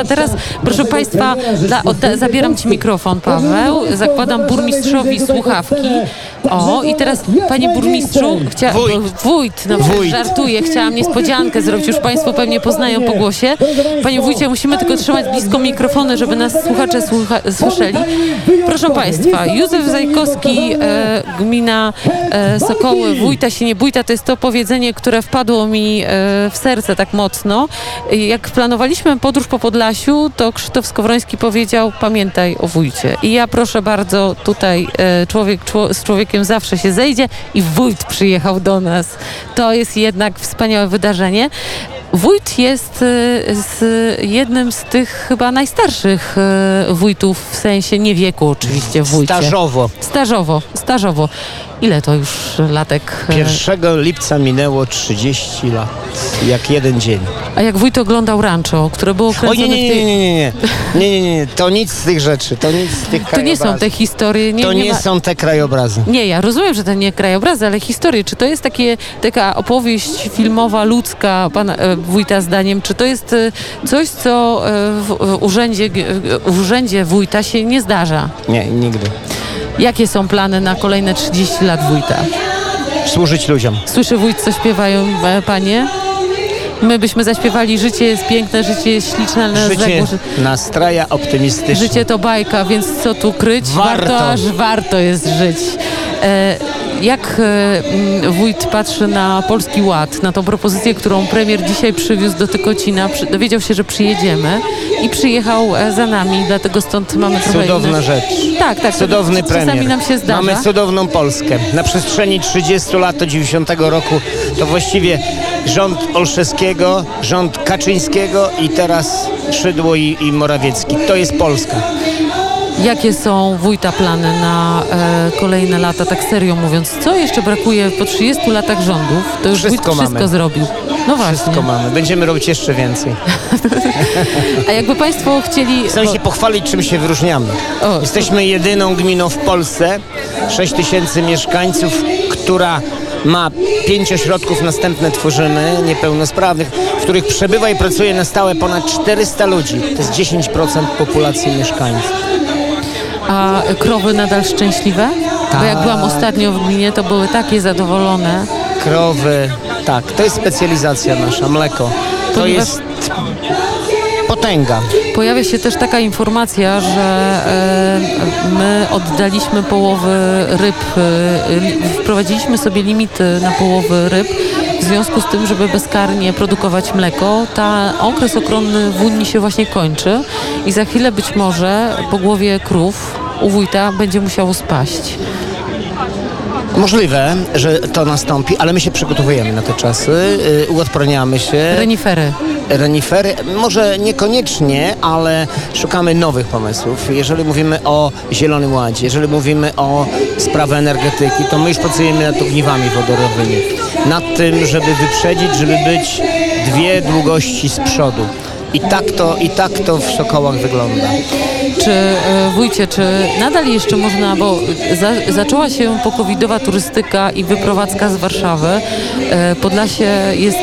A teraz, proszę Państwa, dla, odda, zabieram Ci mikrofon, Paweł. Zakładam burmistrzowi słuchawki. O, i teraz, Panie Burmistrzu, chcia, Wójt. wójt, no Wójt. żartuję, chciałam niespodziankę zrobić, już Państwo pewnie poznają po głosie. Panie Wójcie, musimy tylko trzymać blisko mikrofony, żeby nas słuchacze słucha, słyszeli. Proszę Państwa, Józef Zajkowski, e, gmina e, Sokoły, wójta się nie bójta, to jest to powiedzenie, które wpadło mi e, w serce tak mocno. Jak planowaliśmy podróż po Podlasiu, to Krzysztof Skowroński powiedział, pamiętaj o wójcie. I ja proszę bardzo, tutaj e, człowiek czło, z człowiekiem zawsze się zejdzie i wójt przyjechał do nas. To jest jednak wspaniałe wydarzenie. Wójt jest e, z jednym z tych chyba najstarszych e, wójtów, w sensie nie wieku oczywiście wójcie. Stażowo. Stażowo, stażowo. Ile to już latek? e, 1 lipca minęło 30 lat. Jak jeden dzień. A jak wójt oglądał rancho, które było O kręcone nie, nie, nie, nie, nie, nie, nie, nie, nie. To nic z tych rzeczy, to nic z tych To nie są krajobrazów. te historie. Nie, To nie ma... są te krajobrazy. Nie, ja rozumiem, że to nie krajobrazy, ale historie. Czy to jest takie, taka opowieść filmowa, ludzka, pana e, wójta zdaniem? Czy to jest e, coś, co e, w, urzędzie, w urzędzie wójta się nie zdarza? Nie, nigdy. Jakie są plany na kolejne 30 lat wójta? Służyć ludziom. Słyszy wójt, co śpiewają e, panie? My byśmy zaśpiewali, życie jest piękne, życie jest śliczne, ale Życie zagłuszy. nastraja optymistycznie. Życie to bajka, więc co tu kryć? Warto. aż warto jest żyć. E, jak e, mm, wójt patrzy na Polski Ład, na tą propozycję, którą premier dzisiaj przywiózł do Tykocina, dowiedział się, że przyjedziemy i przyjechał e, za nami, dlatego stąd mamy trochę Cudowna inne... rzecz. Tak, tak. Cudowny czasami premier. nam się zdarza. Mamy cudowną Polskę. Na przestrzeni 30 lat do 90 roku to właściwie rząd Olszewskiego, rząd Kaczyńskiego i teraz Szydło i, i Morawiecki. To jest Polska. Jakie są wójta plany na e, kolejne lata, tak serio mówiąc? Co jeszcze brakuje po 30 latach rządów? To już Wszystko wójt wszystko mamy. zrobił. No właśnie. Wszystko mamy. Będziemy robić jeszcze więcej. A jakby Państwo chcieli... Chcę się pochwalić, czym się wyróżniamy. O, Jesteśmy jedyną gminą w Polsce, 6 tysięcy mieszkańców, która ma pięć ośrodków, następne tworzymy, niepełnosprawnych, w których przebywa i pracuje na stałe ponad 400 ludzi. To jest 10% populacji mieszkańców. A krowy nadal szczęśliwe? Bo jak Tak. byłam ostatnio w gminie, to były takie zadowolone. Krowy, tak, to jest specjalizacja nasza, mleko. To Ponieważ- jest potęga. Pojawia się też taka informacja, że e, my oddaliśmy połowy ryb, e, li, wprowadziliśmy sobie limity na połowy ryb w związku z tym, żeby bezkarnie produkować mleko. Ta okres ochronny w Unii się właśnie kończy i za chwilę być może po głowie krów u wójta będzie musiało spaść. Możliwe, że to nastąpi, ale my się przygotowujemy na te czasy, y, uodporniamy się. Renifery. renifery. Może niekoniecznie, ale szukamy nowych pomysłów. Jeżeli mówimy o Zielonym Ładzie, jeżeli mówimy o sprawie energetyki, to my już pracujemy nad ogniwami wodorowymi. Nad tym, żeby wyprzedzić, żeby być dwie długości z przodu. I tak to, i tak to w Sokołach wygląda. Czy e, wójcie, czy nadal jeszcze można, bo za, zaczęła się pokowidowa turystyka i wyprowadzka z Warszawy. E, Podlasie jest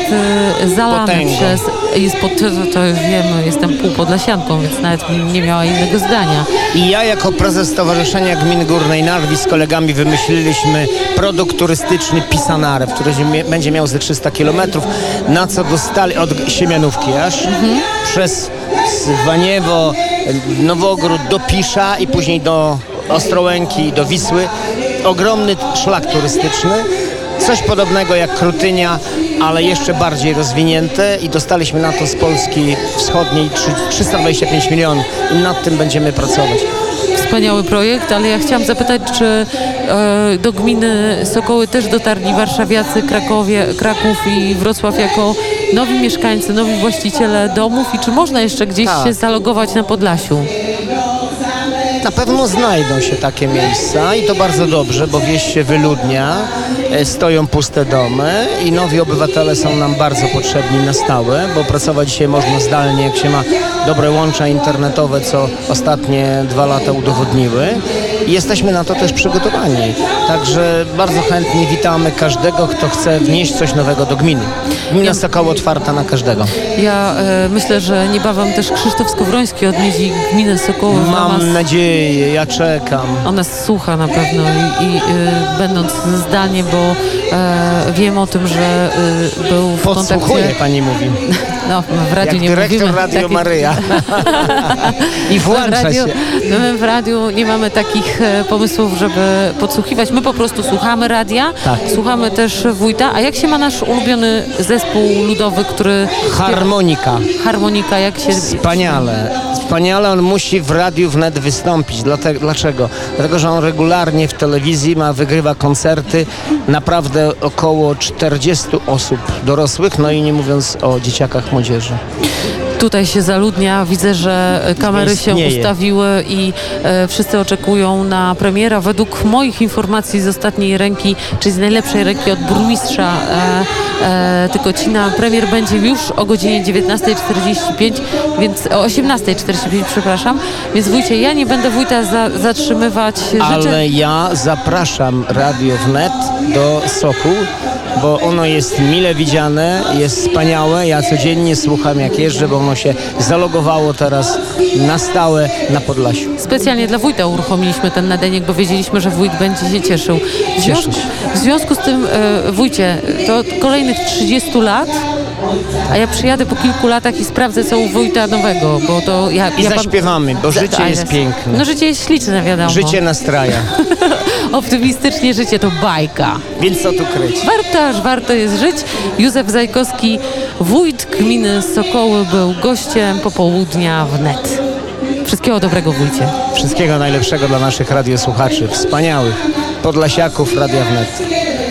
e, zalane Potęgą. przez, jest pod, to już wiemy, jestem półpodlasianką, więc nawet nie miała innego zdania. I ja jako prezes Stowarzyszenia Gmin Górnej Narwi z kolegami wymyśliliśmy produkt turystyczny Pisanarew, który będzie miał ze 300 kilometrów, na co dostali od Siemianówki aż przez Waniewo, Nowogród do Pisza i później do Ostrołęki, do Wisły. Ogromny szlak turystyczny. Coś podobnego jak Krutynia, ale jeszcze bardziej rozwinięte i dostaliśmy na to z Polski Wschodniej trzy- 325 milionów i nad tym będziemy pracować. Wspaniały projekt, ale ja chciałam zapytać, czy e, do gminy Sokoły też dotarli warszawiacy, Krakowie, Kraków i Wrocław jako nowi mieszkańcy, nowi właściciele domów i czy można jeszcze gdzieś Tak. się zalogować na Podlasiu? Na pewno znajdą się takie miejsca i to bardzo dobrze, bo wieś się wyludnia, e, stoją puste domy i nowi obywatele są nam bardzo potrzebni na stałe, bo pracować dzisiaj można zdalnie, jak się ma dobre łącza internetowe, co ostatnie dwa lata udowodniły. i jesteśmy na to też przygotowani. Także bardzo chętnie witamy każdego, kto chce wnieść coś nowego do gminy. Gmina Sokoło otwarta na każdego. Ja e, myślę, że niebawem też Krzysztof Skowroński odwiedzi gminę ramach Mam nadzieję, ja czekam. On nas słucha na pewno i, i y, będąc zdalnie, bo e, wiem o tym, że y, był w kontakcie. pani mówi. No, w radiu Jak nie dyrektor mówimy. Radio takich- Maryja. I w włącza radiu, się. my w radiu nie mamy takich e, pomysłów, żeby podsłuchiwać. My po prostu słuchamy radia, Tak. słuchamy też wójta. A jak się ma nasz ulubiony zespół ludowy, który... Harmonika. Harmonika, jak się... Wspaniale. Wspaniale on musi w radiu wnet wystąpić. Dlaczego? Dlatego, że on regularnie w telewizji ma, wygrywa koncerty. Naprawdę około 40 osób dorosłych, no i nie mówiąc o dzieciakach młodzieży. Tutaj się zaludnia, widzę, że kamery się ustawiły i e, wszyscy oczekują na premiera. Według moich informacji z ostatniej ręki, czyli z najlepszej ręki od burmistrza e, e, Tykocina, premier będzie już o godzinie 19.45, więc o 18.45, przepraszam. Więc wójcie, ja nie będę wójta za, zatrzymywać. Życzę, Ale ja zapraszam Radio Wnet do Sokół, bo ono jest mile widziane, jest wspaniałe. Ja codziennie słucham jak jeżdżę, bo ono się zalogowało teraz na stałe na Podlasiu. Specjalnie dla wójta uruchomiliśmy ten nadajnik, bo wiedzieliśmy, że wójt będzie się cieszył. W związku, w związku z tym, e, wójcie, to kolejnych 30 lat, a ja przyjadę po kilku latach i sprawdzę, co u wójta nowego, bo to ja... I ja zaśpiewamy, bo życie jest piękne. No życie jest śliczne, wiadomo. Życie nastraja, Optymistycznie życie to bajka. więc co tu kryć? Warto, aż warto jest żyć. Józef Zajkowski, wójt gminy Sokoły, był gościem popołudnia w net. Wszystkiego dobrego, wójcie. Wszystkiego najlepszego dla naszych radiosłuchaczy, wspaniałych podlasiaków Radia Wnet.